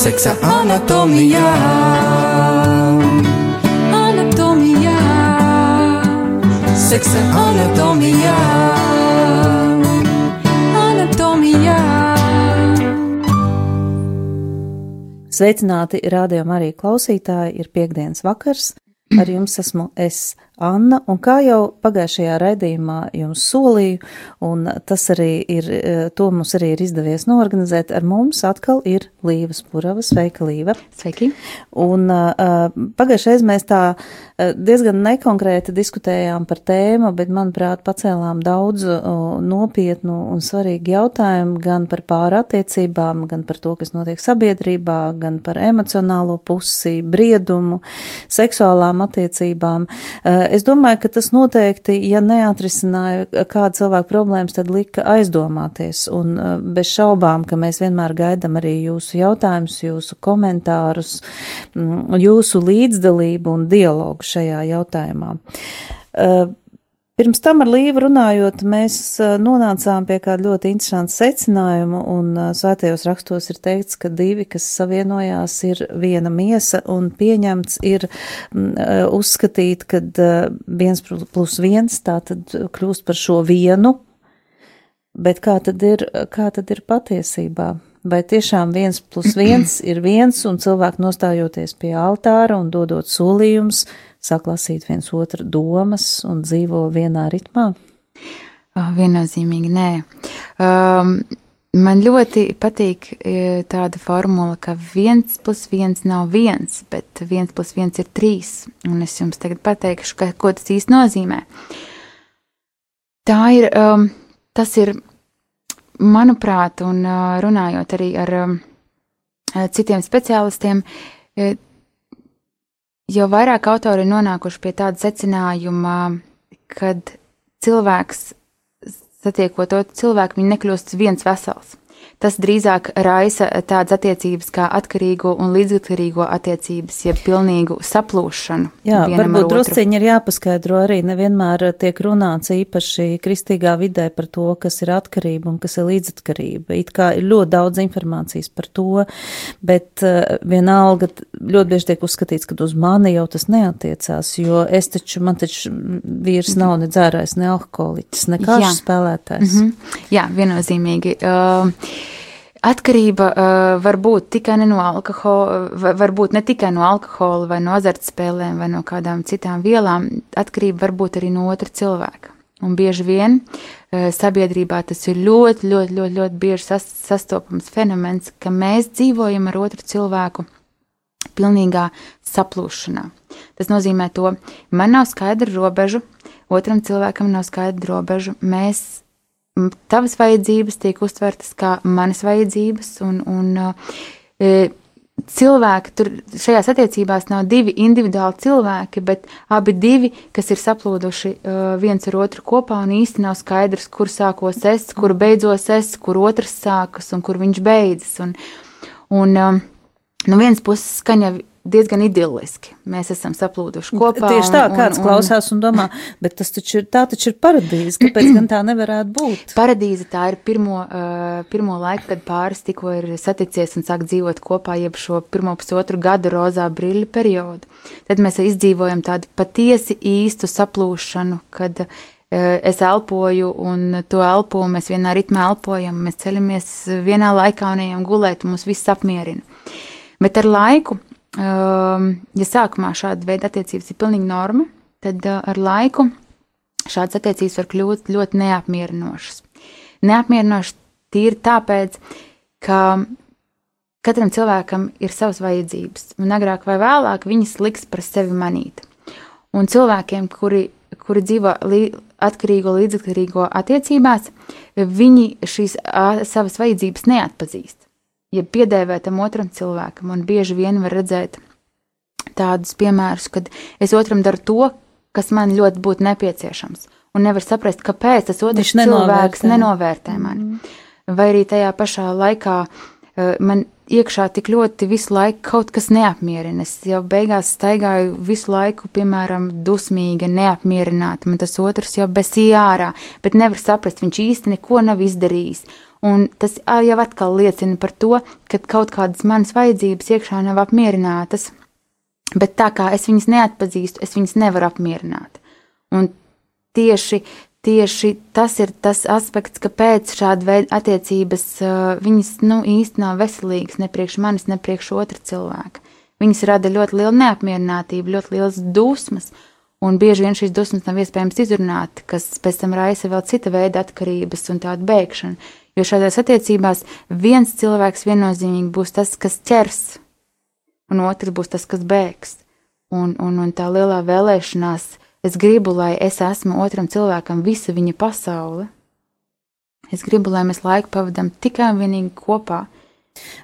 seksa anatomijā. Anatomijā, seksa anatomijā. Anatomijā. Sveicināti rādījumā arī klausītāji, ir piekdienas vakars. Ar jums esmu es, Anna, un kā jau pagājušajā raidījumā jums solīju, un tas arī ir, eh, to mums arī ir izdevies norganizēt, ar mums atkal ir Līvas Purava. Sveika, Līva! Sveiki! Un uh, pagājušais mēs tā uh, diezgan nekonkrēti diskutējām par tēmu, bet, manuprāt, pacēlām daudz uh, nopietnu un svarīgu jautājumu gan par pārattiecībām, gan par to, kas notiek sabiedrībā, gan par emocionālo pusi, briedumu, seksuālām attiecībām. Uh, Es domāju, ka tas noteikti, ja neatrisināja kādu cilvēku problēmas, tad lika aizdomāties. Un uh, bez šaubām, ka mēs vienmēr gaidam arī jūsu jautājumus, jūsu komentārus, mm, jūsu līdzdalību un dialogu šajā jautājumā. Uh, Pirms tam ar Līvu runājot, mēs nonācām pie kāda ļoti interesanta secinājuma, un svētajos rakstos ir teikts, ka divi, kas savienojās, ir viena miesa, un pieņemts ir uzskatīt, ka viens plus viens tā tad kļūst par šo vienu, bet kā tad ir, kā tad ir patiesībā? Vai tiešām viens plus viens ir viens, un cilvēki nostājoties pie altāra un dodot solījumus, sāk lasīt viens otru domas un dzīvo vienā ritmā? Oh, viennozīmīgi nē. Um, man ļoti patīk tāda formula, ka viens plus viens nav viens, bet viens plus viens ir trīs. Un es jums tagad pateikšu, ka, ko tas īsti nozīmē. Tā ir, um, tas ir, manuprāt, un uh, runājot arī ar um, citiem speciālistiem, jau vairāk autori ir nonākuši pie tāda secinājuma, kad cilvēks satiekot otru cilvēku, viņi nekļūst viens vesels tas drīzāk raisa tādas attiecības kā atkarīgo un līdzatkarīgo attiecības, jeb pilnīgu saplūšanu. Jā, varbūt drusciņi ir jāpaskaidro arī nevienmēr tiek runāts īpaši kristīgā vidē par to, kas ir atkarība un kas ir līdzatkarība. It kā ir ļoti daudz informācijas par to, bet uh, vienalga ļoti bieži tiek uzskatīts, ka uz mani jau tas neatiecās, jo es taču, man taču vīrs nav ne dzērājs, ne alkoholiķis, ne kāds spēlētājs. Mm -hmm. Jā, viennozīmīgi. Uh, Atkarība uh, var būt tikai ne no alkohola, var būt ne tikai no alkohola vai no azartspēlēm vai no kādām citām vielām. Atkarība var būt arī no otra cilvēka. Un bieži vien uh, sabiedrībā tas ir ļoti, ļoti, ļoti, ļoti bieži sas, sastopams fenomens, ka mēs dzīvojam ar otru cilvēku pilnīgā saplūšanā. Tas nozīmē to, man nav skaidra robeža, otram cilvēkam nav skaidra robeža, mēs tavas vajadzības tiek uztvertas kā manas vajadzības, un, un e, cilvēki tur šajās attiecībās nav divi individuāli cilvēki, bet abi divi, kas ir saplūduši uh, viens ar otru kopā, un īsti nav skaidrs, kur sākos es, kur beidzos es, kur otrs sākas un kur viņš beidzas. Un, un um, no vienas puses skan jau diezgan idiliski. Mēs esam saplūduši kopā. Tieši tā, un, kāds un, klausās un domā, bet tas taču ir, tā taču ir paradīze, kāpēc gan tā nevarētu būt? Paradīze tā ir pirmo, uh, pirmo laiku, kad pāris tikko ir saticies un sāk dzīvot kopā, jeb šo pirmo pusotru gadu rozā brīļu periodu. Tad mēs izdzīvojam tādu patiesi īstu saplūšanu, kad uh, es elpoju, un to elpu mēs vienā ritmā elpojam, mēs ceļamies vienā laikā un ejam gulēt, un mūs viss apmierina. Bet ar laiku ja sākumā šāda veida attiecības ir pilnīgi norma, tad eh, ar laiku šādas attiecības var kļūt ļoti neapmierinošas. Neapmierinošas tīri tāpēc, ka katram cilvēkam ir savas vajadzības, un agrāk vai vēlāk viņas liks par sevi manīt. Un cilvēkiem, kuri, kuri dzīvo lī, atkarīgo, līdzatkarīgo attiecībās, viņi šīs a, savas vajadzības neatpazīst ja piedēvētam otram cilvēkam, un bieži vien var redzēt tādus piemērus, kad es otram daru to, kas man ļoti būtu nepieciešams, un nevar saprast, kāpēc tas otrs cilvēks nenovērtē, nenovērtē mani. Mm. Vai arī tajā pašā laikā uh, man iekšā tik ļoti visu laiku kaut kas neapmierina. Es jau beigās staigāju visu laiku, piemēram, dusmīga, neapmierināta. Man tas otrs jau besīja ārā, bet nevar saprast, viņš īsti neko nav izdarījis. Un tas jau atkal liecina par to, ka kaut kādas manas vajadzības iekšā nav apmierinātas, bet tā kā es viņas neatpazīstu, es viņas nevaru apmierināt. Un tieši, tieši tas ir tas aspekts, kāpēc šāda veida attiecības viņas nu, īsti nav veselīgas ne priekš manis, ne priekš otra cilvēka. Viņas rada ļoti lielu neapmierinātību, ļoti liels dusmas, un bieži vien šīs dusmas nav iespējams izrunāt, kas pēc tam raisa vēl cita veida atkarības un tādu bēgšanu. Jo šādās attiecībās viens cilvēks viennozīmīgi būs tas, kas ķers, un otrs būs tas, kas bēgs. Un, un, un tā lielā vēlēšanās, es gribu, lai es esmu otram cilvēkam visa viņa pasaule. Es gribu, lai mēs laiku pavadām tikai un vienīgi kopā.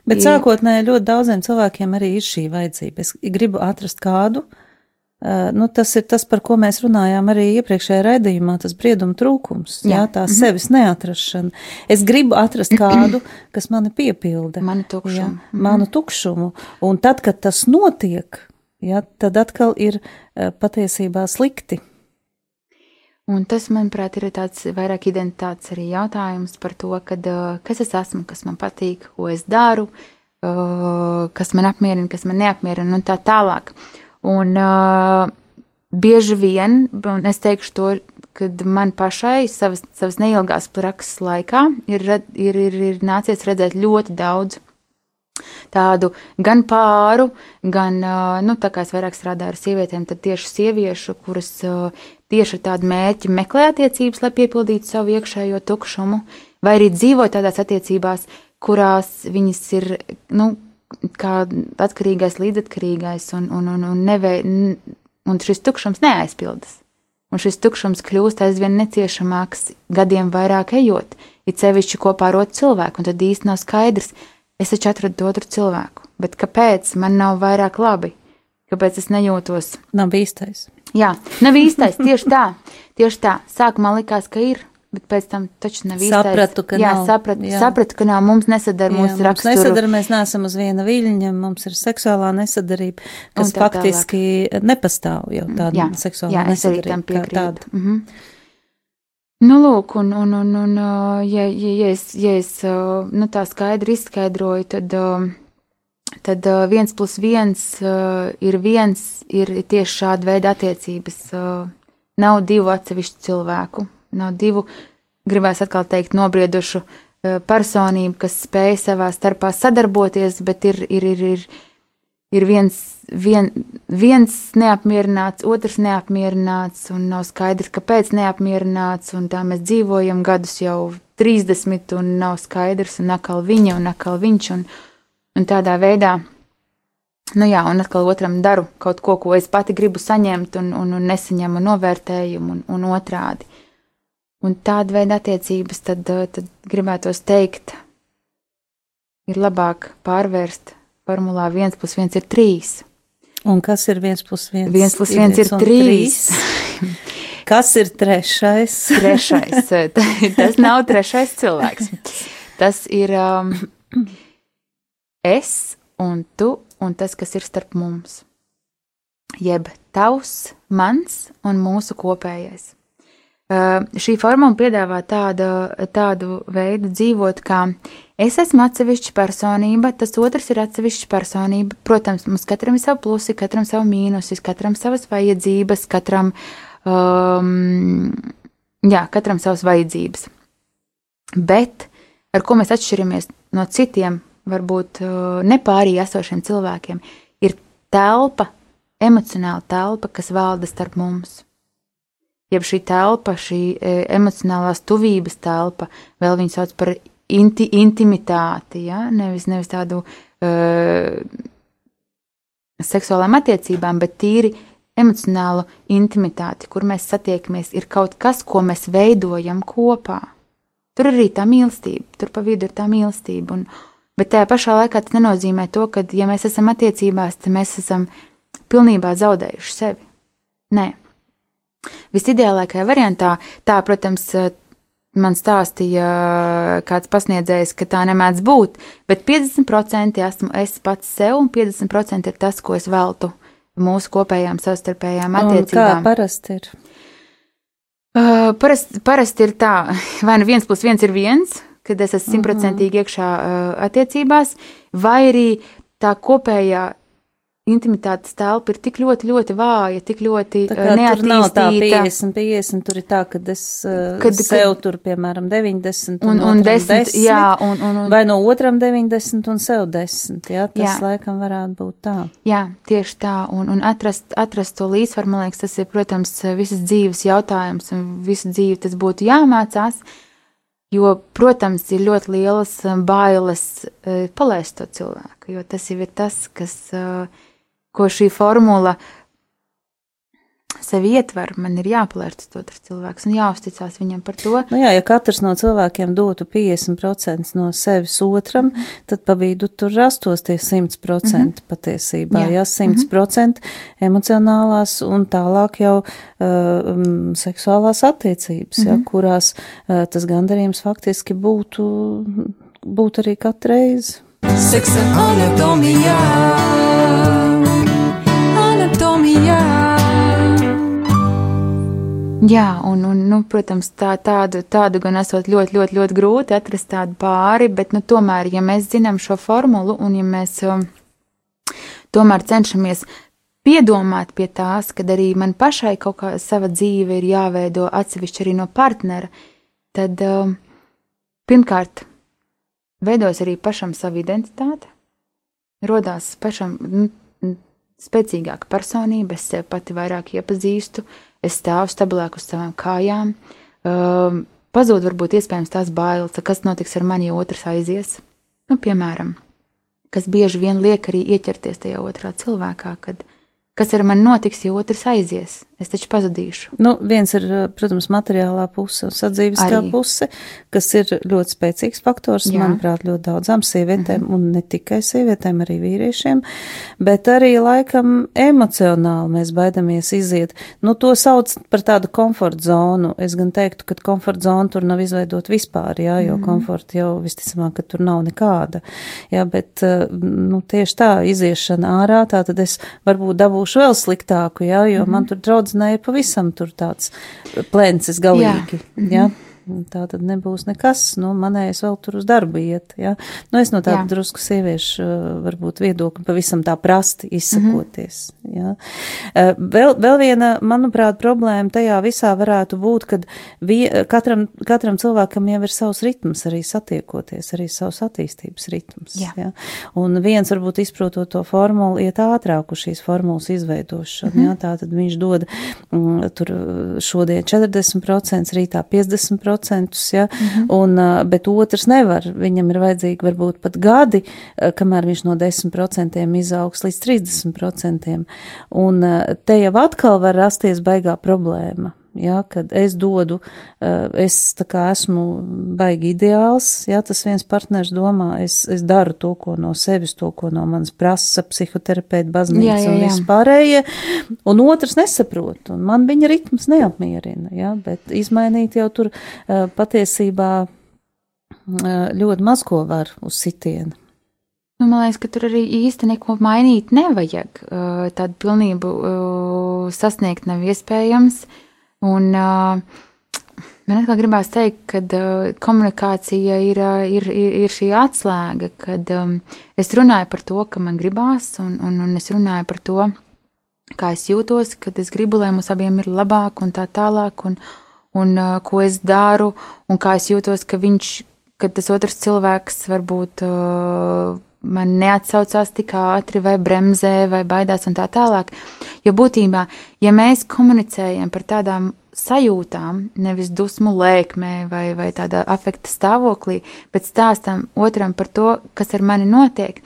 Bet sākotnēji ļoti daudziem cilvēkiem arī ir šī vajadzība. Es gribu atrast kādu, uh, nu, tas ir tas, par ko mēs runājām arī iepriekšējā raidījumā, tas brieduma trūkums, jā, Jā. tā sevis neatrašana. Es gribu atrast kādu, kas mani piepilda. Manu tukšumu. Jā, Mhm. manu tukšumu. Un tad, kad tas notiek, jā, tad atkal ir uh, patiesībā slikti. Un tas, manuprāt, ir tāds vairāk identitātes arī jautājums par to, kad, uh, kas es esmu, kas man patīk, ko es daru, kas man apmierina, kas man neapmierina un tā tālāk. Un uh, bieži vien, un es teikšu to, kad man pašai savas, savas neilgās prakses laikā ir, ir, ir, ir nācies redzēt ļoti daudz tādu gan pāru, gan, nu, tā kā es vairāk strādāju ar sievietēm, tad tieši sieviešu, kuras tieši ar tādu mērķi meklē attiecības, lai piepildītu savu iekšējo tukšumu, vai arī dzīvo tādās attiecībās, kurās viņas ir, nu, kā atkarīgais, līdzatkarīgais, un, un, un, un, nevei, un šis tukšums neaizpildas. Un šis tukšums kļūst aizvien neciešamāks gadiem vairāk ejot, it sevišķi kopā ar otru cilvēku, un tad īsti nav skaidrs, es taču atradu otru cilvēku, bet kāpēc man nav vairāk labi? Kāpēc es nejūtos? Nav īstais. Jā, nav īstais, tieši tā, tieši tā. Sākumā likās, ka ir, bet pēc tam taču nav īstais. Sapratu, ka jā, nav. Sapratu, Jā. sapratu, ka nav, mums nesadara Jā, mūsu mums raksturu. nesadara, mēs neesam uz viena viļņa, mums ir seksuālā nesadarība, kas tā faktiski nepastāv jau tāda Jā, seksuālā jā, nesadarība piekrītu. tāda. Mm -hmm. Nu, lūk, un, un, un, un ā, ja, ja, ja es, ja es ā, nu, tā skaidri izskaidroju, tad, ā, tad ā, viens plus viens ir viens, ir tieši šāda veida attiecības. Nav divu atsevišķu cilvēku, nav divu, gribēs atkal teikt, nobriedušu ā, personību, kas spēj savā starpā sadarboties, bet ir, ir, ir, ir, ir viens, vien, viens neapmierināts, otrs neapmierināts, un nav skaidrs, kāpēc neapmierināts, un tā mēs dzīvojam gadus jau 30, un nav skaidrs, un atkal viņa, un atkal viņš, un, un tādā veidā. Nu jā, un atkal otram daru kaut ko, ko es pati gribu saņemt, un, un, un nesaņemu novērtējumu, un, un otrādi. Un tāda veida attiecības, tad, eh, tad gribētos teikt, ir labāk pārvērst formulā 1 plus 1 ir 3. Un kas ir viens plus viens? Viens plus viens ir un trīs. Kas ir trešais? Trešais. Tas nav trešais cilvēks. Tas ir um, es un tu un tas, kas ir starp mums. Jeb tavs, mans un mūsu kopējais. Uh, šī formula piedāvā tādu, tādu veidu dzīvot, kā es esmu atsevišķa personība, tas otrs ir atsevišķa personība. Protams, mums katram ir savi plusi, katram savi mīnusi, katram savas vajadzības, katram, um, jā, katram savas vajadzības. Bet ar ko mēs atšķiramies no citiem, varbūt uh, nepārī esošiem cilvēkiem, ir telpa, emocionāla telpa, kas valda starp mums. Jeb šī telpa, šī e, emocionālās tuvības telpa, vēl viņu sauc par inti, intimitāti, ja? nevis, nevis tādu uh, seksuālām attiecībām, bet tīri emocionālu intimitāti, kur mēs satiekamies, ir kaut kas, ko mēs veidojam kopā. Tur arī tā mīlestība, tur pa vidu ir tā mīlestība. Un, bet tajā pašā laikā tas nenozīmē to, ka, ja mēs esam attiecībās, tad mēs esam pilnībā zaudējuši sevi. Nē. Visideālākajā variantā, tā, protams, man stāstīja kāds pasniedzējs, ka tā nemēdz būt, bet 50% esmu es pats sev, un 50% ir tas, ko es veltu mūsu kopējām savstarpējām Un kā attiecībām. parasti ir? Uh, parasti, parasti ir tā, vai nu viens plus viens ir viens, kad es esmu simtprocentīgi iekšā uh, attiecībās, vai arī tā kopējā intimitātes telpa ir tik ļoti, ļoti vāja, tik ļoti uh, kā tur nav tā neattīstīta. 50, 50, tur ir tā, ka es uh, Kad- kad, sev tur, piemēram, 90 Un, un otram desmit, jā, un, un, un Vai no otram 90 un sev 10, jā, tas Jā. laikam varētu būt tā. Jā, tieši tā, un, un atrast, atrast to līdzsvaru, man liekas, tas ir, protams, visas dzīves jautājums, un visu dzīvi tas būtu jāmācās, jo, protams, ir ļoti lielas um, bailes eh, palaist to cilvēku, jo tas jau ir tas, kas, eh, ko šī formula sev ietver, man ir jāpalērts to otrs cilvēks un jāuzticās viņam par to. Nu jā, ja katrs no cilvēkiem dotu 50% no sevis otram, Mhm. tad pa vidu tur rastos tie 100% patiesībā, Jā. jā, 100% emocionālās un tālāk jau um, seksuālās attiecības, jā, Mhm. kurās uh, tas gandarījums faktiski būtu, būtu arī katreiz. Seksa anatomijā. Anatomijā. Jā, un, un nu, protams, tā, tādu, tādu gan esot ļoti, ļoti, ļoti grūti atrast tādu pāri, bet, nu, tomēr, ja mēs zinām šo formulu un ja mēs um, tomēr cenšamies piedomāt pie tās, kad arī man pašai kaut kā sava dzīve ir jāveido atsevišķi arī no partnera, tad um, pirmkārt veidos arī pašam savu identitāti, rodās pašam nu, spēcīgāka personība, es sev pati vairāk iepazīstu, es stāvu stabilāk uz savām kājām, um, pazūd varbūt iespējams tās bailes, kas notiks ar mani, ja otrs aizies. Nu, piemēram, kas bieži vien liek arī ieķerties tajā otrā cilvēkā, kad kas ar mani notiks, ja otrs aizies. Es taču pazudīšu. Nu, viens ir, protams, materiālā puse un sadzīviskā Arī. puse, kas ir ļoti spēcīgs faktors, Jā. Manuprāt, ļoti daudzām sievietēm, mm -hmm. un ne tikai sievietēm, arī vīriešiem, bet arī laikam emocionāli mēs baidamies iziet. Nu, to sauc par tādu komforta zonu. Es gan teiktu, ka komforta zona tur nav izveidot vispār, jā, jo mm -hmm. komforta jau visticamāk, ka tur nav nekāda. Jā, bet, eh, nu, tieši tā, iziešana ārā, tā tad es varbūt dabūšu vēl sliktāku, jā, jo mm -hmm. man tur draudzenēja pavisam tur tāds plēncis galīgi, jā. -hmm. jā. Tā tad nebūs nekas, nu, manējais vēl tur uz darbu iet, jā. Nu, es no tāda Jā. drusku sieviešu, eh, varbūt viedokļa pavisam tā prasti izsakoties, mm -hmm. jā. Eh, Vēl, vēl viena, manuprāt, problēma tajā visā varētu būt, kad vie, katram, katram cilvēkam jau ir savs ritms arī satiekoties, arī savs attīstības ritms, Jā. jā. Un viens varbūt izprotot to formulu, iet ātrāk uz šīs formulas izveidošanu, mm -hmm. jā, tā tad viņš dod mm, tur šodien 40%, rītā 50%, jā, mm -hmm. un, bet otrs nevar, viņam ir vajadzīgi varbūt pat gadi, kamēr viņš no 10% izaugs līdz 30%, un te jau atkal var rasties baigā problēma. Ja, kad es dodu, ā, es tā kā esmu baigi ideāls, ja tas viens partners domā, es, es daru to, ko no sevis, to, ko no manas prasa psihoterapeita, Jā, baznīca jā, un jā. vispārējie, un otrs nesaprot, un man viņa ritms neapmierina, ja, bet izmainīt jau tur ā, patiesībā ā, ļoti maz ko var uz sitienu. Nu, man liekas, ka tur arī īsti neko mainīt nevajag. Uh, Tādu pilnību uh, sasniegt nav iespējams. Un, man atkal gribās teikt, ka uh, komunikācija ir, uh, ir, ir, ir šī atslēga, kad um, es runāju par to, ka man gribās, un, un, un es runāju par to, kā es jūtos, kad es gribu, lai mums abiem ir labāk un tā tālāk, un, un uh, ko es daru, un kā es jūtos, ka viņš, ka tas otrs cilvēks varbūt uh, man neatsaucās tik ātri, vai bremzē, vai baidās un tā tālāk. Jo būtībā, ja mēs komunicējam par tādām sajūtām, nevis dusmu lēkmē vai, vai tādā afekta stāvoklī, bet stāstam otram par to, kas ar mani notiek,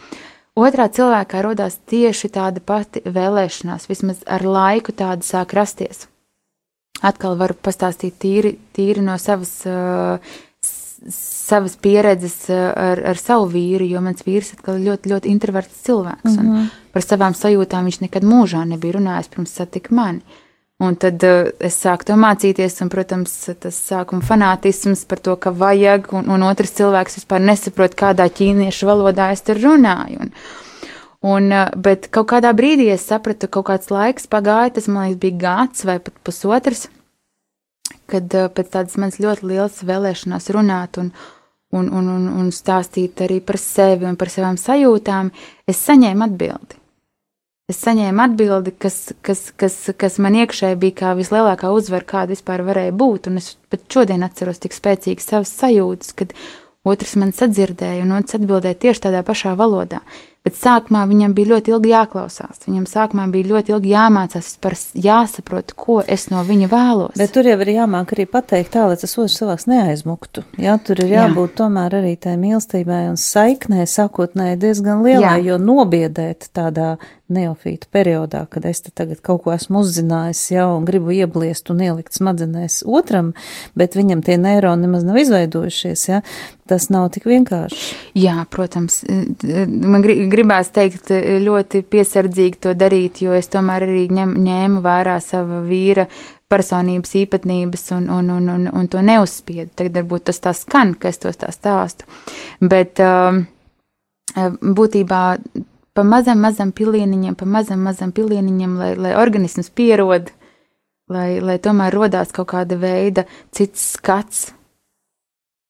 otrā cilvēkā rodās tieši tāda pati vēlēšanās, vismaz ar laiku tāda sāk rasties. Atkal varu pastāstīt tīri, tīri no savas, uh, savas pieredzes uh, ar, ar savu vīru, jo mans vīrs ir ļoti, ļoti introverts cilvēks. Mm -hmm. Par savām sajūtām viņš nekad mūžā nebija runājis pirms satika mani. Un tad uh, es sāku to mācīties, un, protams, tas sākuma fanātisms par to, ka vajag, un, un otrs cilvēks vispār nesaprot, kādā ķīniešu valodā es tur runāju. Un, un, uh, bet kaut kādā brīdī es sapratu, ka kaut kāds laiks pagāja, tas man liekas bija gads vai pat pusotrs, kad uh, pēc tādas manas ļoti lielas vēlēšanās runāt un, un, un, un, un stāstīt arī par sevi un par savām sajūtām, es saņēmu atbildi. Es saņēmu atbildi, kas, kas, kas, kas man iekšēji bija kā vislielākā uzvara, kāda vispār varēja būt. Un es pat šodien atceros tik spēcīgi savas sajūtas, kad otrs man sadzirdēja un otrs atbildēja tieši tādā pašā valodā. Bet sākumā viņam bija ļoti ilgi jāklausās. Viņam sākumā bija ļoti ilgi jāmācās, par jāsaprot, ko es no viņa vēlos. Bet tur jau ir jāmāk arī pateikt tā, lai tas otrs cilvēks neaizmuktu. Jā, tur ir jābūt Jā. tomēr arī tai mīlestībai un saiknē sākotnēji diezgan lielai, Jā. jo nobiedēt tādā neofīta periodā, kad es tagad kaut ko esmu uzzinājis jau un gribu iebliest un ielikt smadzenēs otram, bet viņam tie neironi nemaz nav izveidojušies, ja, tas nav tik vienkārši. Jā, protams, man gribās teikt ļoti piesardzīgi to darīt, jo es tomēr arī ņem, ņēmu vērā sava vīra personības īpatnības un, un, un, un, un to neuzspiedu. Tagad varbūt tas tā skan, ka es tos tā stāstu, bet um, būtībā pa mazam, mazam pilieniņam, pa mazam, mazam pilieniņam, lai, lai organisms pierod, lai, lai tomēr rodās kaut kāda veida cits skats.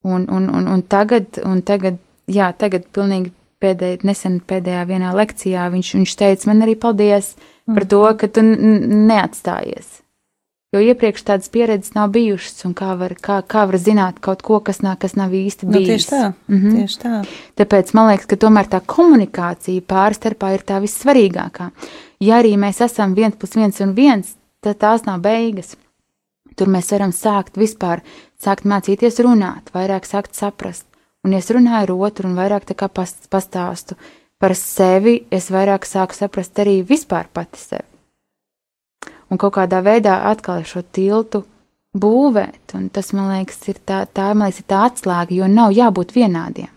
Un, un, un, un tagad, un tagad, jā, tagad pilnīgi pēdēj, nesen pēdējā vienā lekcijā viņš, viņš teica man arī paldies mm. par to, ka tu neatstājies. Jo iepriekš tādas pieredzes nav bijušas, un kā var, kā, kā var zināt kaut ko, kas nav, kas nav īsti bijis. Nu, tieši tā, mm -hmm. tieši tā. Tāpēc man liekas, ka tomēr tā komunikācija pārstarpā ir tā vissvarīgākā. Ja arī mēs esam viens plus viens un viens, tad tās nav beigas. Tur mēs varam sākt vispār, sākt mācīties runāt, vairāk sākt saprast. Un, ja es runāju ar otru un vairāk tā kā pastāstu par sevi, es vairāk sāku saprast arī vispār pati sevi un kaut kādā veidā atkal šo tiltu būvēt. Un tas, man liekas, ir tā, tā, liekas, ir tā atslēga, jo nav jābūt vienādiem.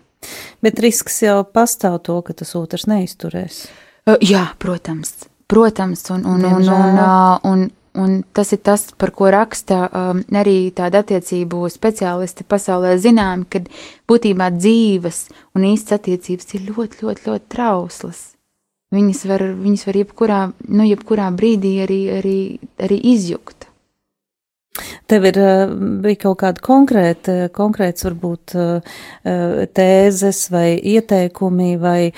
Bet risks jau pastāv to, ka tas otrs neizturēs. Jā, protams, protams, un, un, un, un, un, un tas ir tas, par ko raksta um, arī tāda attiecību speciālisti pasaulē zinām, kad būtībā dzīves un īstas attiecības ir ļoti, ļoti, ļoti trauslas. Viņas var, viņas var jebkurā, nu, jebkurā brīdī arī, arī, arī izjukt. Tev ir eh, bija kaut kāda konkrēta, konkrēts varbūt eh, tēzes vai ieteikumi vai eh,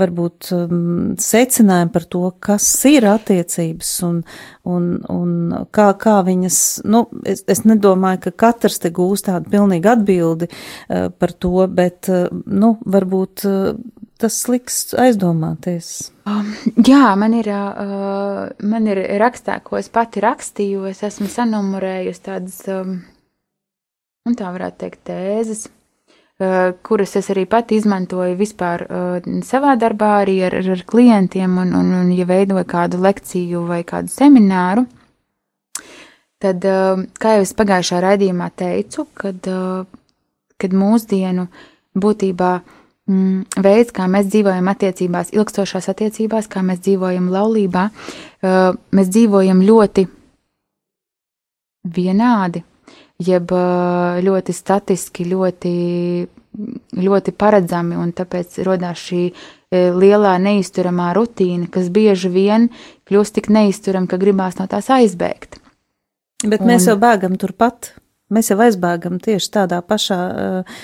varbūt mm, secinājumi par to, kas ir attiecības un, un, un kā, kā viņas, nu, es, es nedomāju, ka katrs te gūst tādu pilnīgu atbildi par to, bet, nu, varbūt tas liks aizdomāties? Um, jā, man ir, uh, man ir rakstā, ko es pati rakstīju. Es esmu sanumurējusi tādas, um, un tā varētu teikt, tēzes, uh, kuras es arī pati izmantoju vispār uh, savā darbā, arī ar, ar klientiem, un, un, un ja veidoju kādu lekciju vai kādu semināru. Tad, uh, kā jau es pagājušā raidījumā teicu, kad, uh, kad mūsdienu būtībā uh, veids, kā mēs dzīvojam attiecībās, ilgstošās attiecībās, kā mēs dzīvojam laulībā, uh, mēs dzīvojam ļoti vienādi, jeb uh, ļoti statiski, ļoti, ļoti paredzami, un tāpēc rodās šī uh, lielā neizturamā rutīna, kas bieži vien kļūst tik neizturama, ka gribās no tās aizbēgt. Bet un, mēs jau bēgam turpat. Mēs jau aizbēgam tieši tādā pašā uh,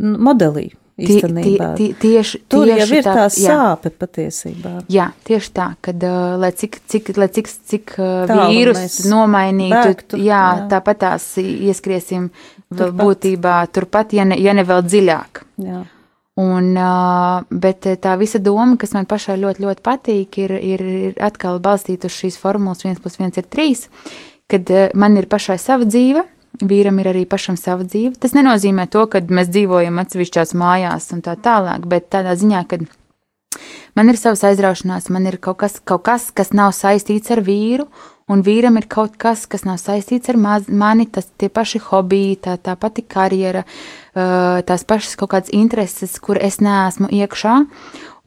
modelī īstenībā. Tie, tie, tieši, Tur tieši jau ir tā, tā sāpe jā. patiesībā. Jā, tieši tā, kad, uh, lai cik, cik, lai cik, cik uh, vīrus nomainītu, bēgtu, jā, jā, tāpat tās ieskriesim turpat. būtībā turpat, ja ne, ja ne vēl dziļāk. Jā. Un, uh, bet tā visa doma, kas man pašai ļoti, ļoti patīk, ir, ir, ir atkal balstīta uz šīs formulas 1 plus 1 ir 3, kad man ir pašai sava dzīve, vīram ir arī pašam sava dzīve. Tas nenozīmē to, ka mēs dzīvojam atsevišķās mājās un tā tālāk, bet tādā ziņā, ka man ir savas aizraušanās, man ir kaut kas, kaut kas kas nav saistīts ar vīru, un vīram ir kaut kas, kas nav saistīts ar maz, mani, tas tie paši hobiji, tā, tā pati karjera, tās pašas kaut kādas intereses, kur es neesmu iekšā,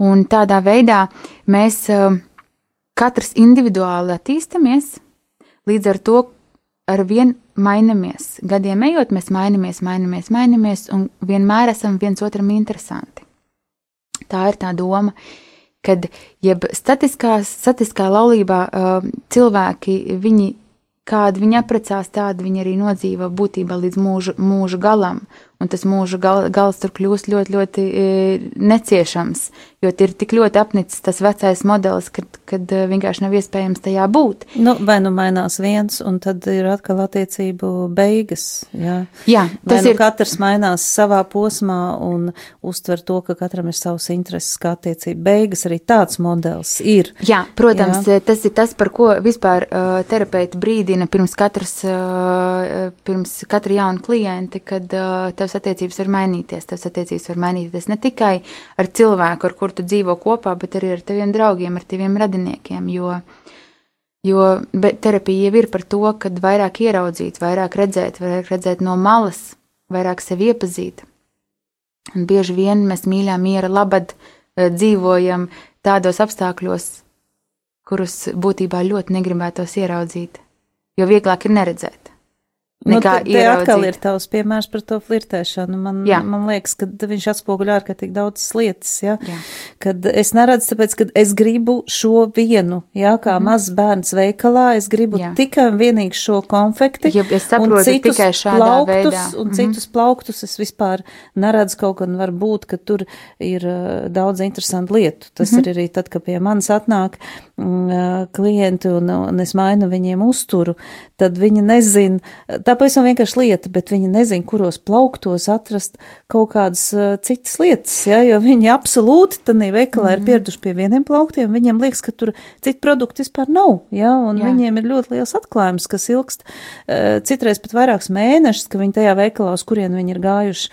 un tādā veidā mēs katrs individuāli attīstamies, līdz ar to ar vien mainamies. Gadiem ejot, mēs mainamies, mainamies, mainamies, un vienmēr esam viens otram interesanti. Tā ir tā doma, kad jeb statiskā, statiskā laulībā uh, cilvēki, viņi, kādi viņi apprecās, tādi viņi arī nodzīvo būtībā līdz mūža, mūža galam. Un tas mūža gal, gals tur kļūst ļoti, ļoti e, neciešams, jo ir tik ļoti apnicis tas vecais modelis, kad, kad e, vienkārši nav iespējams tajā būt. Nu, vai nu mainās viens, un tad ir atkal attiecību beigas, jā. Jā, vai tas nu ir. katrs mainās savā posmā un uztver to, ka katram ir savs intereses kā attiecību beigas, arī tāds modelis ir. Jā, protams, jā. tas ir tas, par ko vispār uh, terapeiti brīdina pirms katras, uh, pirms katra jauna klienta, kad uh, tavs attiecības var mainīties. Tavs attiecības var mainīties ne tikai ar cilvēku, ar kuru tu dzīvo kopā, bet arī ar taviem draugiem, ar taviem radiniekiem, jo, jo terapija jau ir par to, kad vairāk ieraudzīt, vairāk redzēt, vairāk redzēt no malas, vairāk sevi iepazīt. Un bieži vien mēs mīļā miera labad dzīvojam tādos apstākļos, kurus būtībā ļoti negribētos ieraudzīt, jo vieglāk ir neredzēt. Nu, te, te atkal ir tavs piemērs par to flirtēšanu. Man, jā. man liekas, ka viņš atspoguļo ārkārtīgi daudz lietas, ja? jā. Kad es neredzu, tāpēc, ka es gribu šo vienu, jā, kā mm. mazs bērns veikalā, es gribu jā. tikai un vienīgi šo konfekti. Ja es saprotu, citus tikai šādā plauktus, veidā. Un mm citus plauktus es vispār neredzu kaut gan var būt, ka tur ir uh, daudz interesantu lietu. Tas mm ir arī tad, kad pie manis atnāk klienti un, un es mainu viņiem uzturu, tad viņi nezin, tā pavisam vienkārši lieta, bet viņi nezin, kuros plauktos atrast kaut kādas citas lietas, ja, jo viņi absolūti tanī veikalā mm. ir pieraduši pie vieniem plauktiem, viņiem liekas, ka tur citu produktu vispār nav, ja, un Jā. viņiem ir ļoti liels atklājums, kas ilgst citreiz pat vairākus mēnešus, ka viņi tajā veikalā, uz kurien viņi ir gājuši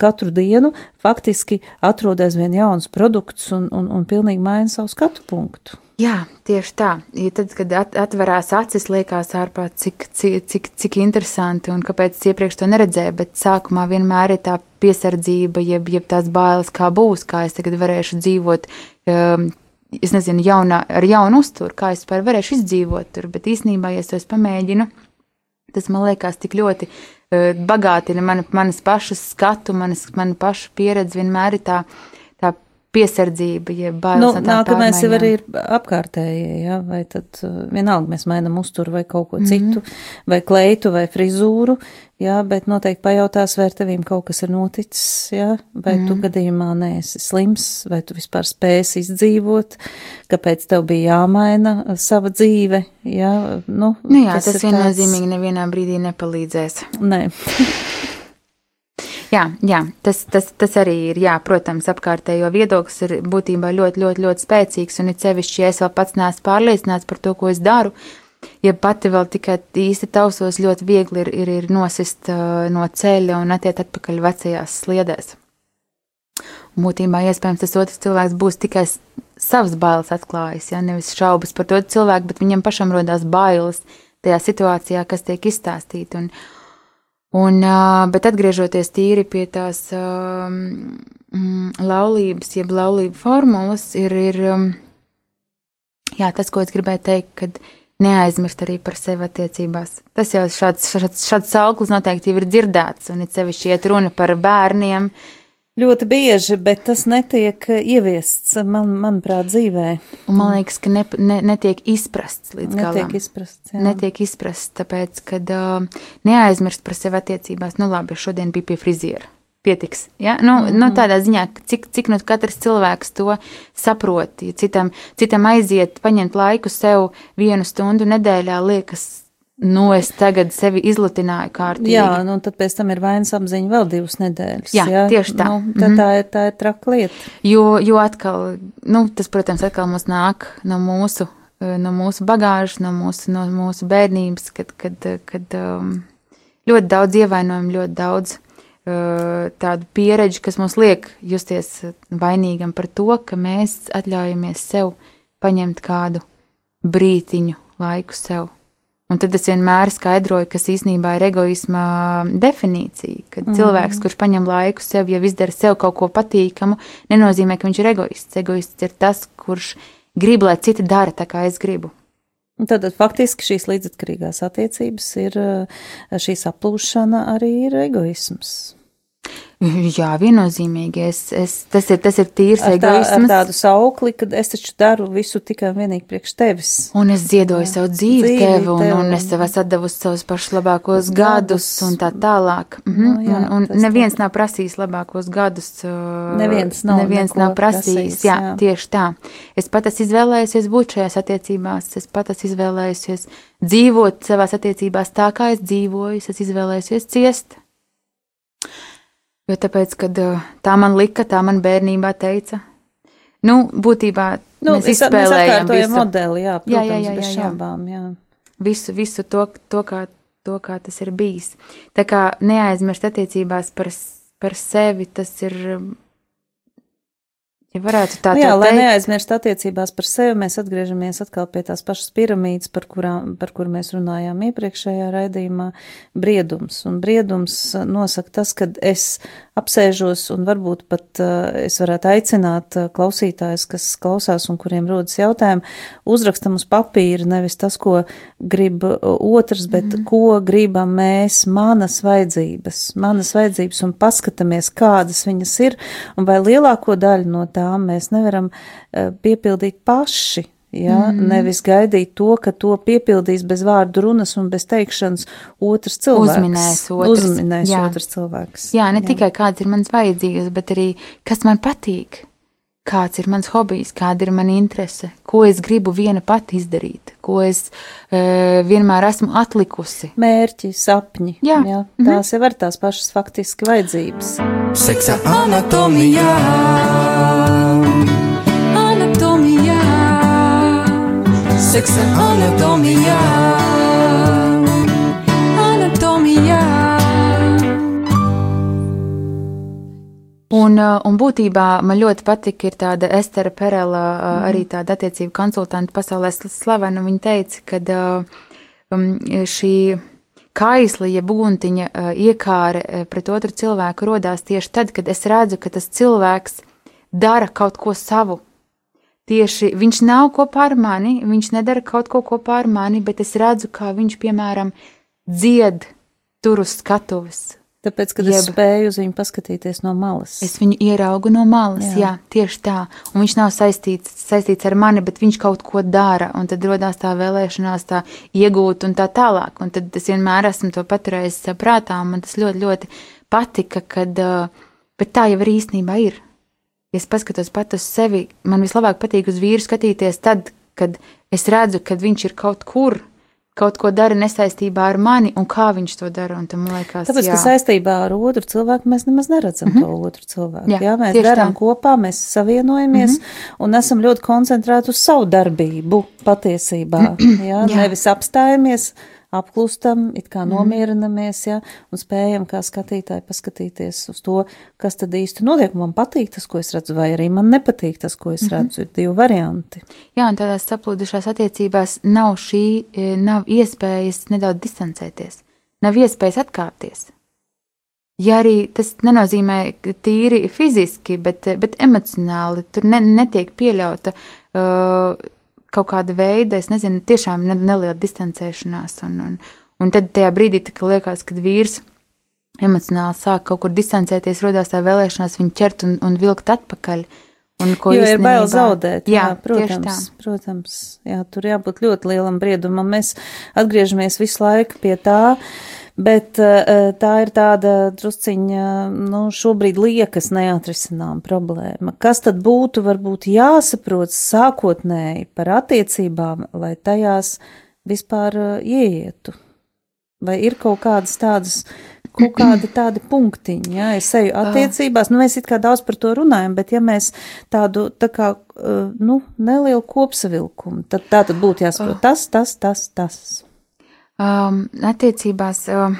katru dienu, faktiski atrod aizvien jauns produkts un, un, un pilnīgi maina savu skatu punktu. Jā, tieši tā. Ja tad, kad at, atverās acis, liekas ārpā, cik, cik, cik, cik interesanti un kāpēc es iepriekš to neredzēju, bet sākumā vienmēr ir tā piesardzība, jeb, jeb tās bailes, kā būs, kā es tagad varēšu dzīvot, um, es nezinu, jaunā, ar jaunu uzturu, kā es varēšu izdzīvot tur, bet īsnībā, ja es to pamēģinu, tas man liekas tik ļoti uh, bagātina man, manas pašas skatu, manas, mana paša pieredze vienmēr ir tā, tā piesardzība, jeb bailes. Nu, nākamais jau arī ir apkārtējie, ja, vai tad uh, vienalga mēs mainam uzturu vai kaut ko mm -hmm. citu, vai kleitu vai frizūru, jā, bet noteikti pajautās, vai ar tevīm kaut kas ir noticis, jā, vai mm -hmm. tu mhm. gadījumā neesi slims, vai tu vispār spēsi izdzīvot, kāpēc tev bija jāmaina uh, sava dzīve, jā, nu. Nu jā, tas, tas viennozīmīgi tāds... nevienā brīdī nepalīdzēs. Nē. Jā, jā tas, tas, tas arī ir, jā, protams, apkārtējo viedoklis ir būtībā ļoti, ļoti, ļoti spēcīgs, un it sevišķi, ja es vēl pats neesmu pārliecināts par to, ko es daru, ja pati vēl tikai īsti tausos, ļoti viegli ir, ir, ir nosist uh, no ceļa un attiet atpakaļ vecajās sliedēs. Būtībā, iespējams, tas otrs cilvēks būs tikai savas bailes atklājis, ja nevis šaubas par to cilvēku, bet viņam pašam rodās bailes tajā situācijā, kas tiek izstāstīta. Un, Un, bet atgriežoties tīri pie tās um, laulības, jeb laulību formulas, ir, ir jā, tas, ko es gribēju teikt, kad neaizmirst arī par sevi attiecībās. Tas jau šāds, šāds, šāds sauklis noteikti jau ir dzirdēts, un it sevišķi iet runa par bērniem, uh, Ļoti bieži, bet tas netiek ieviests, man, manuprāt, dzīvē. Un man liekas, ka ne, ne, netiek izprasts līdz netiek galam. Izprasts, jā. netiek izprasts, tāpēc, kad uh, neaizmirst par sevi attiecībās, nu labi, šodien bija pie friziera. Pietiks. Ja? Nu, mm -hmm. nu, tādā ziņā, cik, cik nu katrs cilvēks to saprot. Ja citam, citam aiziet, paņemt laiku sev vienu stundu nedēļā, liekas Nu, es tagad sevi izlutināju kārtīgi. Jā, nu tad pēc tam ir vainas apziņa vēl divas nedēļas. Jā, jā? tieši tā. Nu, tā, mm -hmm. tā ir, tā ir traka lieta. Jo, jo atkal, nu, tas, protams, atkal mums nāk no mūsu, no mūsu bagāžas, no mūsu, no mūsu bērnības, kad, kad, kad um, ļoti daudz ievainojumu, ļoti daudz uh, tādu pieredzi, kas mums liek justies vainīgam par to, ka mēs atļaujamies sev paņemt kādu brītiņu laiku sev. Un tad es vienmēr skaidroju, kas īsnībā ir egoisma definīcija. Kad mm. cilvēks, kurš paņem laiku sev, jau izdara sev kaut ko patīkamu, nenozīmē, ka viņš ir egoists. Egoists ir tas, kurš grib, lai citi dara tā, kā es gribu. Tad faktiski šīs līdzatkarīgās attiecības ir, šī saplūšana arī ir egoisms. Jā, viennozīmīgi. Es, es, tas, ir, tas ir tīrs Ar, tā, ar egoisms. tādu saukli, ka es taču daru visu tikai un vienīgi priekš tevis. Un es ziedoju savu dzīvi, Dzīvi tev, un, tev. un es tev esmu devusi savus pašus labākos Gadus. gadus, un tā tālāk. Mhm. Nu, jā, un, un neviens nav prasījis labākos gadus. uh, Neviens nav neviens nav prasījis. prasījis, Jā, jā. tieši tā. Es pat esmu izvēlējusies būt šajās attiecībās, es pat esmu izvēlējusies dzīvot savās attiecībās tā, kā es dzīvoju, es izvēlējusies ciest. Jo tāpēc, kad uh, tā man lika, tā man bērnībā teica. Nu, būtībā Nu, mēs mēs izspēlējam atkārtojam visu. modeli, jā, Jā, protams, jā, jā, bez jā, jā. šaubām, jā. visu, visu to, to, kā, to, kā tas ir bijis. Tā kā neaizmirst attiecībās par, par sevi, tas ir, ja varētu tā Nu jā, lai teikt. neaizmirst attiecībās par sevi, mēs atgriežamies atkal pie tās pašas piramīdas, par, kurām, par kur mēs runājām iepriekšējā raidījumā - briedums. Un briedums nosaka tas, ka es apsēžos un varbūt pat uh, es varētu aicināt uh, klausītājus, kas klausās un kuriem rodas jautājumi, uzrakstam uz papīra nevis tas, ko grib uh, otrs, bet mm ko gribam mēs, manas vajadzības, manas vajadzības un paskatāmies, kādas viņas ir un vai lielāko daļu no tām mēs nevaram uh, piepildīt paši. Ja, mm. Nevis gaidīt to, ka to piepildīs bez vārdu runas un bez teikšanas otrs cilvēks. Uzminēs otrs, Uzminēs jā. otrs cilvēks. Jā, ne jā. tikai kāds ir mans vajadzīgs, bet arī kas man patīk. Kāds ir mans hobijs, kāda ir mana interese, ko es gribu viena pati izdarīt, ko es e, vienmēr esmu atlikusi. Mērķi, sapņi. Jā. jā tās jau ir tās pašas faktiski vajadzības. Seksa anatomijā. Anatomijā. Seksa. Anatomijā. Un, uh, un būtībā man ļoti patika, ir tāda Estera Perela, mm. arī tāda attiecība konsultanta pasaulē sl- slavena. Viņa teica, ka uh, um, šī kaisla, ja buntiņa iekāre pret otru cilvēku rodās tieši tad, kad es redzu, ka tas cilvēks dara kaut ko savu. Tieši viņš nav kopā ar mani, viņš nedara kaut ko kopā ar mani, bet es redzu, kā viņš, piemēram, dzied tur uz skatuves, Tāpēc, kad Jeb- es spēju uz viņu paskatīties no malas. Es viņu ieraugu no malas, jā, Jā. tieši tā. Un viņš nav saistīts, saistīts ar mani, bet viņš kaut ko dara, un tad radās tā vēlēšanās, tā iegūt un tā tālāk. Un tad es vienmēr esmu to paturējis prātā, un man tas ļoti, ļoti patika, kad, bet tā jau arī īstenībā ir. Ja es paskatos pat uz sevi, man vislabāk patīk uz vīru skatīties tad, kad es redzu, kad viņš ir kaut kur, kaut ko dara nesaistībā ar mani, un kā viņš to dara. Liekas, Tāpēc, jā. ka saistībā ar otru cilvēku mēs nemaz neredzam mm -hmm. to otru cilvēku. Jā, Jā, mēs darām kopā, mēs savienojamies mm -hmm. un esam ļoti koncentrēti uz savu darbību patiesībā. Jā, Jā. nevis apstājamies, apklustam, it kā nomierinamies, jā, un spējam kā skatītāji paskatīties uz to, kas tad īsti notiek. Man patīk tas, ko es redzu, vai arī man nepatīk tas, ko es redzu. Ir divi varianti. Jā, un tādās saplūdušās attiecībās nav šī, e, nav iespējas nedaudz distancēties, nav iespējas atkāpties. Ja arī tas nenozīmē tīri fiziski, bet, bet emocionāli tur ne, netiek pieļauta uh, kaut kāda veida, es nezinu, tiešām ne, neliela distancēšanās. Un, un, un tad tajā brīdī, kad liekas, kad vīrs emocionāli sāk kaut kur distancēties, rodās tā vēlēšanās viņu ķert un, un vilkt atpakaļ. Un, ko Jo ir bail zaudēt. Jā, Jā, protams, protams. Jā, tur jābūt ļoti lielam briedumam. Mēs atgriežamies visu laiku pie tā. Bet eh, tā ir tāda drusciņa, nu, šobrīd liekas neatrisinām problēma. Kas tad būtu varbūt jāsaprot sākotnēji par attiecībām, lai tajās vispār eh, ieietu? Vai ir kaut kādas tādas, kaut kādi tādi punktiņi, ja es eju attiecībās, nu mēs it kā daudz par to runājam, bet ja mēs tādu, tā kā, eh, nu, nelielu kopsavilkumu, tad tā tad būtu jāsaprot tas, tas, tas, tas. Um, attiecībās, um,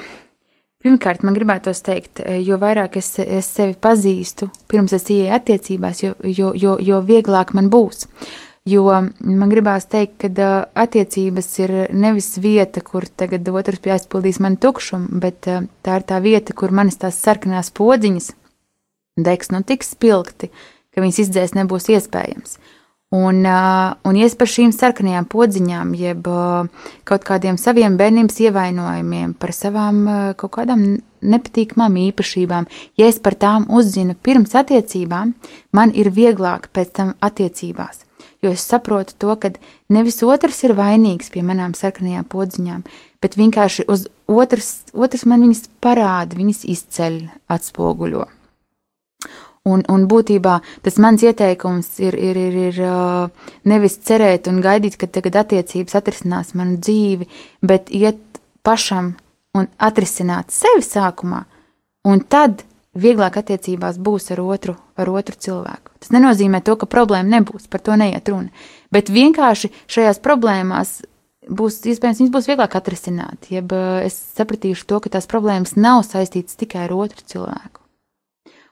pirmkārt, man gribētos teikt, eh, jo vairāk es, es sevi pazīstu, pirms es ieeju attiecībās, jo, jo, jo, jo vieglāk man būs. Jo man gribās teikt, ka attiecības ir nevis vieta, kur tagad otrs aizpildīs man tukšumu, bet tā ir tā vieta, kur manis tās sarkanās podziņas degs nu tik spilgti, ka viņas izdzēst nebūs iespējams. Un, un ies par šīm sarkanajām podziņām, jeb kaut kādiem saviem bērnības ievainojumiem, par savām kaut kādām nepatīkamām īpašībām. Ja es par tām uzzinu pirms attiecībām, man ir vieglāk pēc tam attiecībās. Jo es saprotu to, ka nevis otrs ir vainīgs pie manām sarkanajām podziņām, bet vienkārši uz otrs, otrs man viņas parāda, viņas izceļ, atspoguļo. Un, un būtībā tas mans ieteikums ir, ir, ir, ir nevis cerēt un gaidīt, ka tagad attiecības atrisinās manu dzīvi, bet iet pašam un atrisināt sevi sākumā, un tad vieglāk attiecībās būs ar otru, ar otru cilvēku. Tas nenozīmē to, ka problēma nebūs, par to neiet runa, bet vienkārši šajās problēmās būs iespējams, viņas būs vieglāk atrisināt, jeb es sapratīšu to, ka tās problēmas nav saistītas tikai ar otru cilvēku.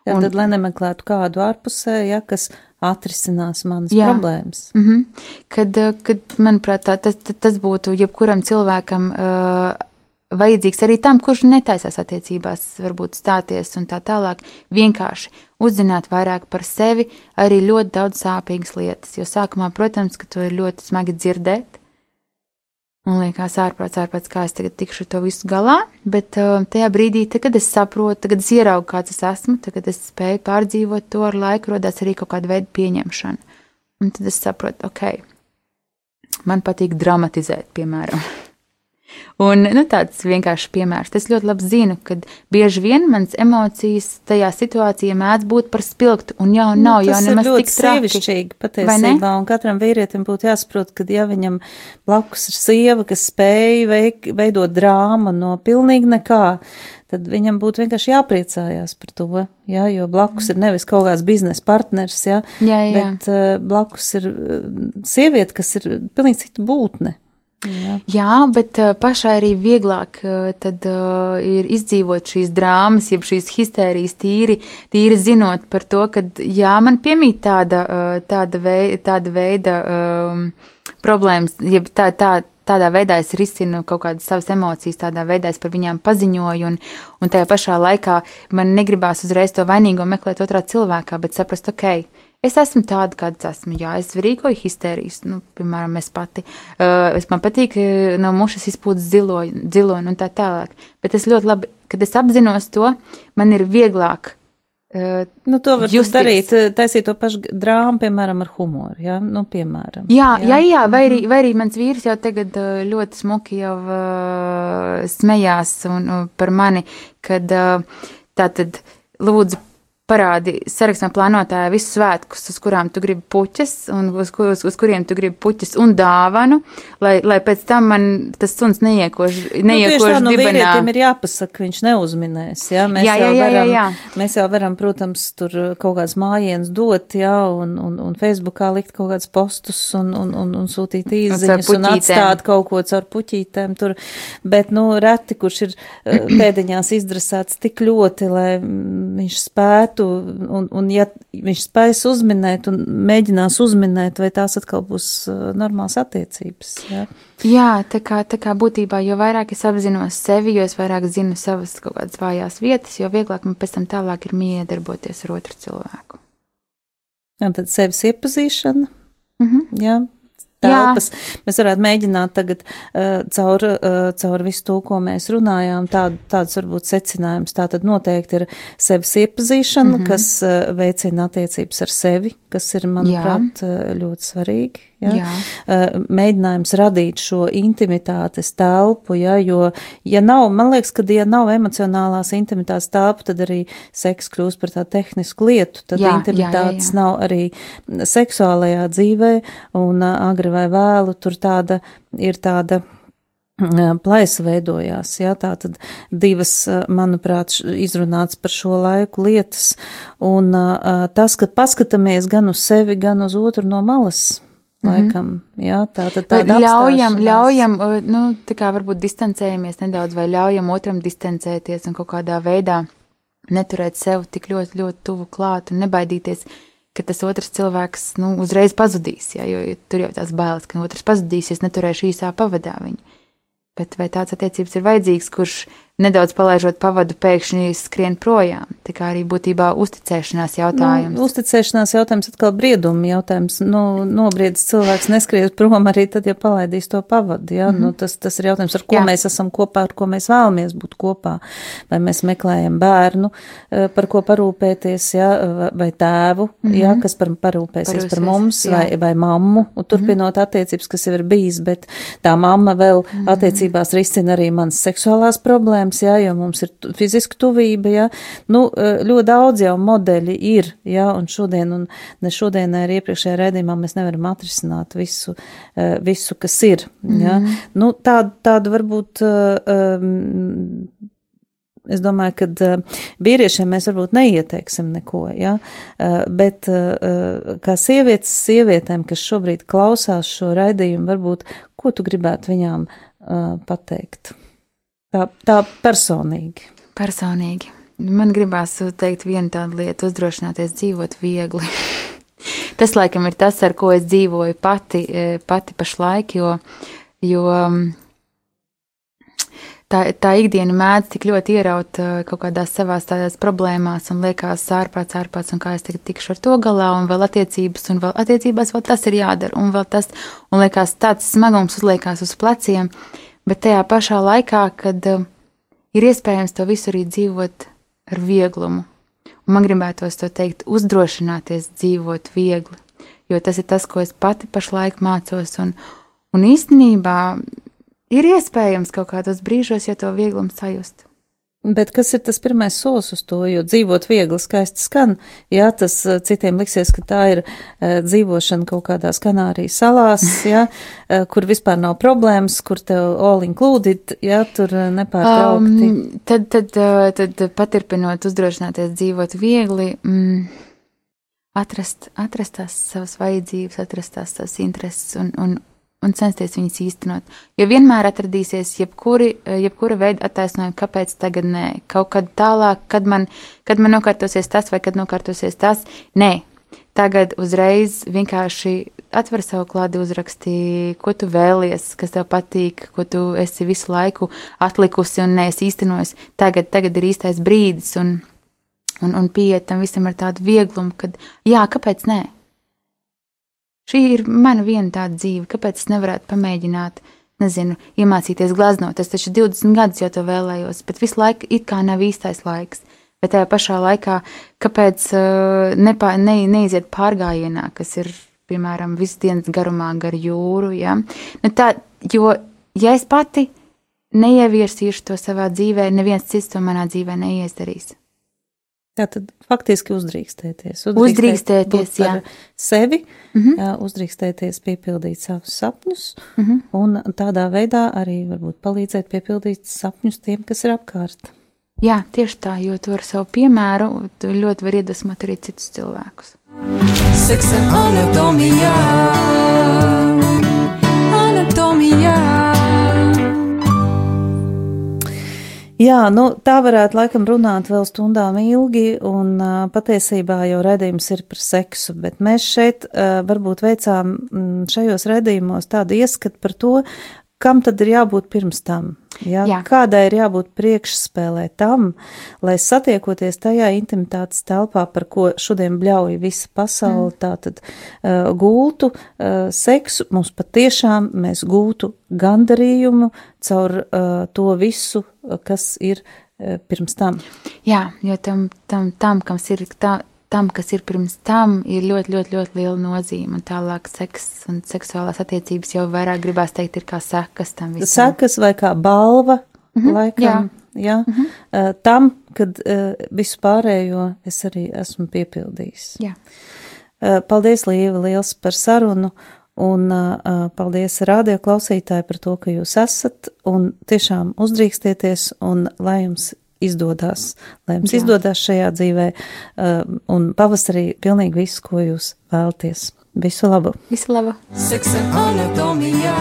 Jā, un, tad, lai nemeklētu kādu ārpusē, ja, kas atrisinās manas jā. problēmas. Mm -hmm. kad, eh, kad, manuprāt, tā, tas, tas būtu jebkuram cilvēkam uh, vajadzīgs arī tam, kurš netaisās attiecībās, varbūt stāties un tā tālāk. Vienkārši uzzināt vairāk par sevi, arī ļoti daudz sāpīgas lietas. Jo sākumā, protams, ka to ir ļoti smagi dzirdēt, Man liekas, ārprāts, ārprāts, kā es tagad tikšu to visu galā, bet uh, tajā brīdī, tad, kad es saprotu, kad es ieraugu, kāds es esmu, tad, kad es spēju pārdzīvot to ar laiku, rodās arī kaut kāda veida pieņemšana. Un tad es saprotu, ok, man patīk dramatizēt, piemēram. Un nu, tāds vienkāršs piemērs. Es ļoti labi zinu, ka bieži vien manas emocijas tajā situācijā mēdz būt par spilgtu, un jau nu, nav jau nemaz tik sievišķīgi patiesībā, un katram vīrietim būtu jāsaprot, ka ja viņam blakus ir sieva, kas spēj veik, veidot drāmu no pilnīgi nekā, tad viņam būtu vienkārši jāpriecājās par to, ja, jo blakus ir nevis kaut kāds biznesa partners, ja, jā, jā. bet uh, blakus ir uh, sieviete, kas ir pilnīgi cita būtne. Jā. Jā, bet uh, pašai arī vieglāk uh, tad, uh, ir izdzīvot šīs drāmas, jeb šīs histērijas tīri, tīri zinot par to, ka jā, man piemīt tāda, tāda, vei, tāda veida um, problēmas, jeb tā, tā, tādā veidā es risinu kaut kādas savas emocijas, tādā veidā es par viņām paziņoju, un, un tajā pašā laikā man negribās uzreiz to vainīgo meklēt otrā cilvēkā, bet saprast, ok, Es esmu tāda, kāda esmu. Jā, es rīkoju histērijas, nu, piemēram, es pati. Uh, es man patīk no mušas izpūtas ziloņu un tā tālāk. Bet es ļoti labi, kad es apzinos to, man ir vieglāk. Uh, nu, to var justies. darīt, taisīt to pašu drāmu, piemēram, ar humoru, jā, nu, piemēram. Jā, jā, jā, jā vai, arī, vai arī mans vīrs jau tagad uh, ļoti smuki jau uh, smējās un, uh, par mani, kad uh, tā tad lūdzu parādi sarakstā plānotāja visus svētkus, uz kurām tu gribi puķes, un uz, uz, uz kuriem tu gribi puķes un dāvanu, lai, lai pēc tam man tas suns neiekož, neiekož nu, tā, no dibenā. ir jāpasaka, viņš neuzminēs, jā, mēs jā, jā, jā, varam, jā, jā. mēs jau varam, protams, tur kaut kāds mājiens dot, jā, un, un, un Facebookā likt kaut kāds postus un, un, un, un sūtīt īziņas un, un atstāt kaut ko caur puķītēm tur, bet, nu, reti, kurš ir eh, pēdiņās izdresēts tik ļoti, lai viņš spētu citu, un, un ja viņš spēs uzminēt un mēģinās uzminēt, vai tās atkal būs uh, normāls attiecības. Jā, jā tā, kā, tā kā būtībā, jo vairāk es apzinos sevi, jo es vairāk zinu savas kaut kādas vājās vietas, jo vieglāk man pēc tam tālāk ir miedarboties ar otru cilvēku. Un tad sevis iepazīšana. Mm -hmm. Jā, telpas. Jā. Mēs varētu mēģināt tagad uh, caur, uh, caur visu to, ko mēs runājām, tād, tāds varbūt secinājums. Tā tad noteikti ir sevis iepazīšana, mm -hmm. kas uh, veicina attiecības ar sevi, kas ir, manuprāt, uh, ļoti svarīgi. Ja? Jā. Uh, mēģinājums radīt šo intimitātes telpu, ja? jo, ja nav, man liekas, ka, ja nav emocionālās intimitātes telpa, tad arī seks kļūst par tādu tehnisku lietu, tad jā, intimitātes jā, jā, jā. nav arī seksuālajā dzīvē, un uh, agri vai vēlu tur tāda ir tāda plaisa veidojās, jā, tā tad divas, manuprāt, izrunāts par šo laiku lietas, un tas, ka paskatāmies gan uz sevi, gan uz otru no malas, Mhm. Laikam, mm -hmm. jā, tā tad tāda ļaujam, ļaujam, nu, tā kā varbūt distancējamies nedaudz vai ļaujam otram distancēties un kaut kādā veidā neturēt sev tik ļoti, ļoti tuvu klāt un nebaidīties, ka tas otrs cilvēks, nu, uzreiz pazudīs, jā, jo, jo tur jau tās bailes, ka otrs pazudīs, es neturēšu īsā pavadā viņu. Bet vai tāds attiecības ir vajadzīgs, kurš nedaudz palaižot pavadu, pēkšņi skrien projām. Tā kā arī būtībā uzticēšanās jautājums. Nu, uzticēšanās jautājums atkal brieduma jautājums. Nu, nobriedis cilvēks neskries prom arī tad, ja palaidīs to pavadu. Ja? Mm -hmm. nu, tas, tas ir jautājums, ar ko Jā. mēs esam kopā, ar ko mēs vēlamies būt kopā. Vai mēs meklējam bērnu, eh, par ko parūpēties, ja? vai tēvu, mm -hmm. ja? kas par, parūpēsies Parūsies, par mums, jā. vai, vai mammu, un turpinot mm -hmm. attiecības, kas jau ir bijis, bet tā mamma vēl mm -hmm. attiecībās risina arī manas seksuālās problēmas problēmas, jā, jo mums ir fiziska tuvība, jā. Nu, eh, ļoti daudz jau modeļi ir, jā, un šodien, un ne šodien, ne arī iepriekšējā rēdījumā mēs nevaram atrisināt visu, eh, visu kas ir, jā. Mm -hmm. Nu, tādu, tādu varbūt, um, Es domāju, ka vīriešiem mēs varbūt neieteiksim neko, ja? bet kā sievietes, sievietēm, kas šobrīd klausās šo raidījumu, varbūt, ko tu gribētu viņām pateikt? Tā, tā personīgi. Personīgi. Man gribās teikt vienu tādu lietu, uzdrošināties dzīvot viegli. tas, laikam, ir tas, ar ko es dzīvoju pati, e, pati pašlaik, jo, jo tā, tā ikdiena mēdz tik ļoti ieraut e, kaut kādās savās tādās problēmās un liekas ārprāts, ārprāts, un kā es tagad tikšu ar to galā, un vēl attiecības, un vēl attiecībās vēl tas ir jādara, un vēl tas, un liekas tāds smagums uzliekās uz pleciem. Uh, bet tajā pašā laikā, kad uh, ir iespējams to visu arī dzīvot ar vieglumu. Un man gribētos to teikt, uzdrošināties dzīvot viegli, jo tas ir tas, ko es pati pašlaik mācos, un, un īstenībā ir iespējams kaut kādos brīžos, ja to vieglumu sajust. Bet kas ir tas pirmais solis uz to, jo dzīvot viegli, skaisti skan, jā, tas eh, citiem liksies, ka tā ir uh, dzīvošana kaut kādās Kanārijas salās, jā, uh, kur vispār nav problēmas, kur tev all included, jā, tur nepārtraukti. Um, tad, tad, tad paturpinot uzdrošināties dzīvot viegli, mm, atrast, atrast tās savas vajadzības, atrast tās savas intereses un, un, un censties viņus īstenot. Jo vienmēr atradīsies jebkuri, jebkura veida attaisnojumi, kāpēc tagad nē, kaut kad tālāk, kad man, kad man nokārtosies tas vai kad nokārtosies tas. Nē, tagad uzreiz vienkārši atver savu klādi, uzraksti, ko tu vēlies, kas tev patīk, ko tu esi visu laiku atlikusi un neesi īstenojis. Tagad, tagad ir īstais brīdis un, un, un pieiet tam visam ar tādu vieglumu, ka jā, kāpēc nē? Šī ir mana viena tāda dzīve, kāpēc es nevarētu pamēģināt, nezinu, iemācīties glaznot. Es taču 20 gadus jau to vēlējos, bet visu laiku it kā nav īstais laiks. Bet tajā pašā laikā, kāpēc uh, nepā, ne, neiziet pārgājienā, kas ir, piemēram, visas dienas garumā gar jūru, ja? Nu tā, jo, ja es pati neievirsīšu to savā dzīvē, neviens cits to manā dzīvē neizdarīs. Jā, tad faktiski uzdrīkstēties. Uzdrīkstēties, uzdrīkstēties jā. Sevi, mm -hmm. jā, uzdrīkstēties piepildīt savus sapņus, mm -hmm. un tādā veidā arī varbūt palīdzēt piepildīt sapņus tiem, kas ir apkārt. Jā, tieši tā, jo tu ar savu piemēru ļoti var iedvesmot arī citus cilvēkus. Seksa anatomijā, anatomijā. Jā, nu, tā varētu laikam runāt vēl stundām ilgi, un uh, patiesībā jau redzījums ir par seksu, bet mēs šeit uh, varbūt veicām mm, šajos redzījumos tādu ieskatu par to, kam tad ir jābūt pirms tam? Ja? Jā. Kādai ir jābūt priekšspēlē tam, lai satiekoties tajā intimitātes telpā, par ko šodien bļauj visa pasaule, mm. tā tad uh, gultu uh, seksu, mums patiešām mēs gūtu gandarījumu caur uh, to visu, kas ir uh, pirms tam. Jā, jo tam, tam, tam kam ir tā, tam, kas ir pirms tam, ir ļoti, ļoti, ļoti liela nozīme. Un tālāk seks un seksuālās attiecības jau vairāk gribās teikt, ir kā sekas tam visam. Sekas vai kā balva, mm -hmm, laikam. Jā. Ja, mm -hmm. uh, tam, kad uh, visu pārējo es arī esmu piepildījis. Jā. Uh, paldies, Līva, liels par sarunu, un uh, paldies radio klausītāji par to, ka jūs esat, un tiešām uzdrīkstieties, un lai jums izdodas, lai jums Jā. izdodas šajā dzīvē uh, un pavasarī pilnīgi visu, ko jūs vēlties. Visu labu! Visu labu! Seksa anatomijā.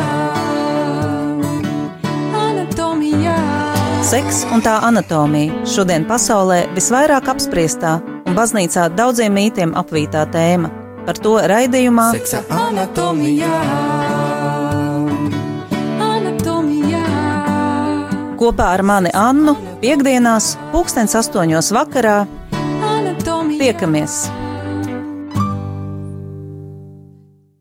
anatomijā. Seks un tā anatomija šodien pasaulē visvairāk apspriestā un baznīcā daudziem mītiem apvītā tēma. Par to raidījumā Seksa anatomijā. Kopā ar mani Annu piekdienās, pulkstens astoņos vakarā. Tiekamies!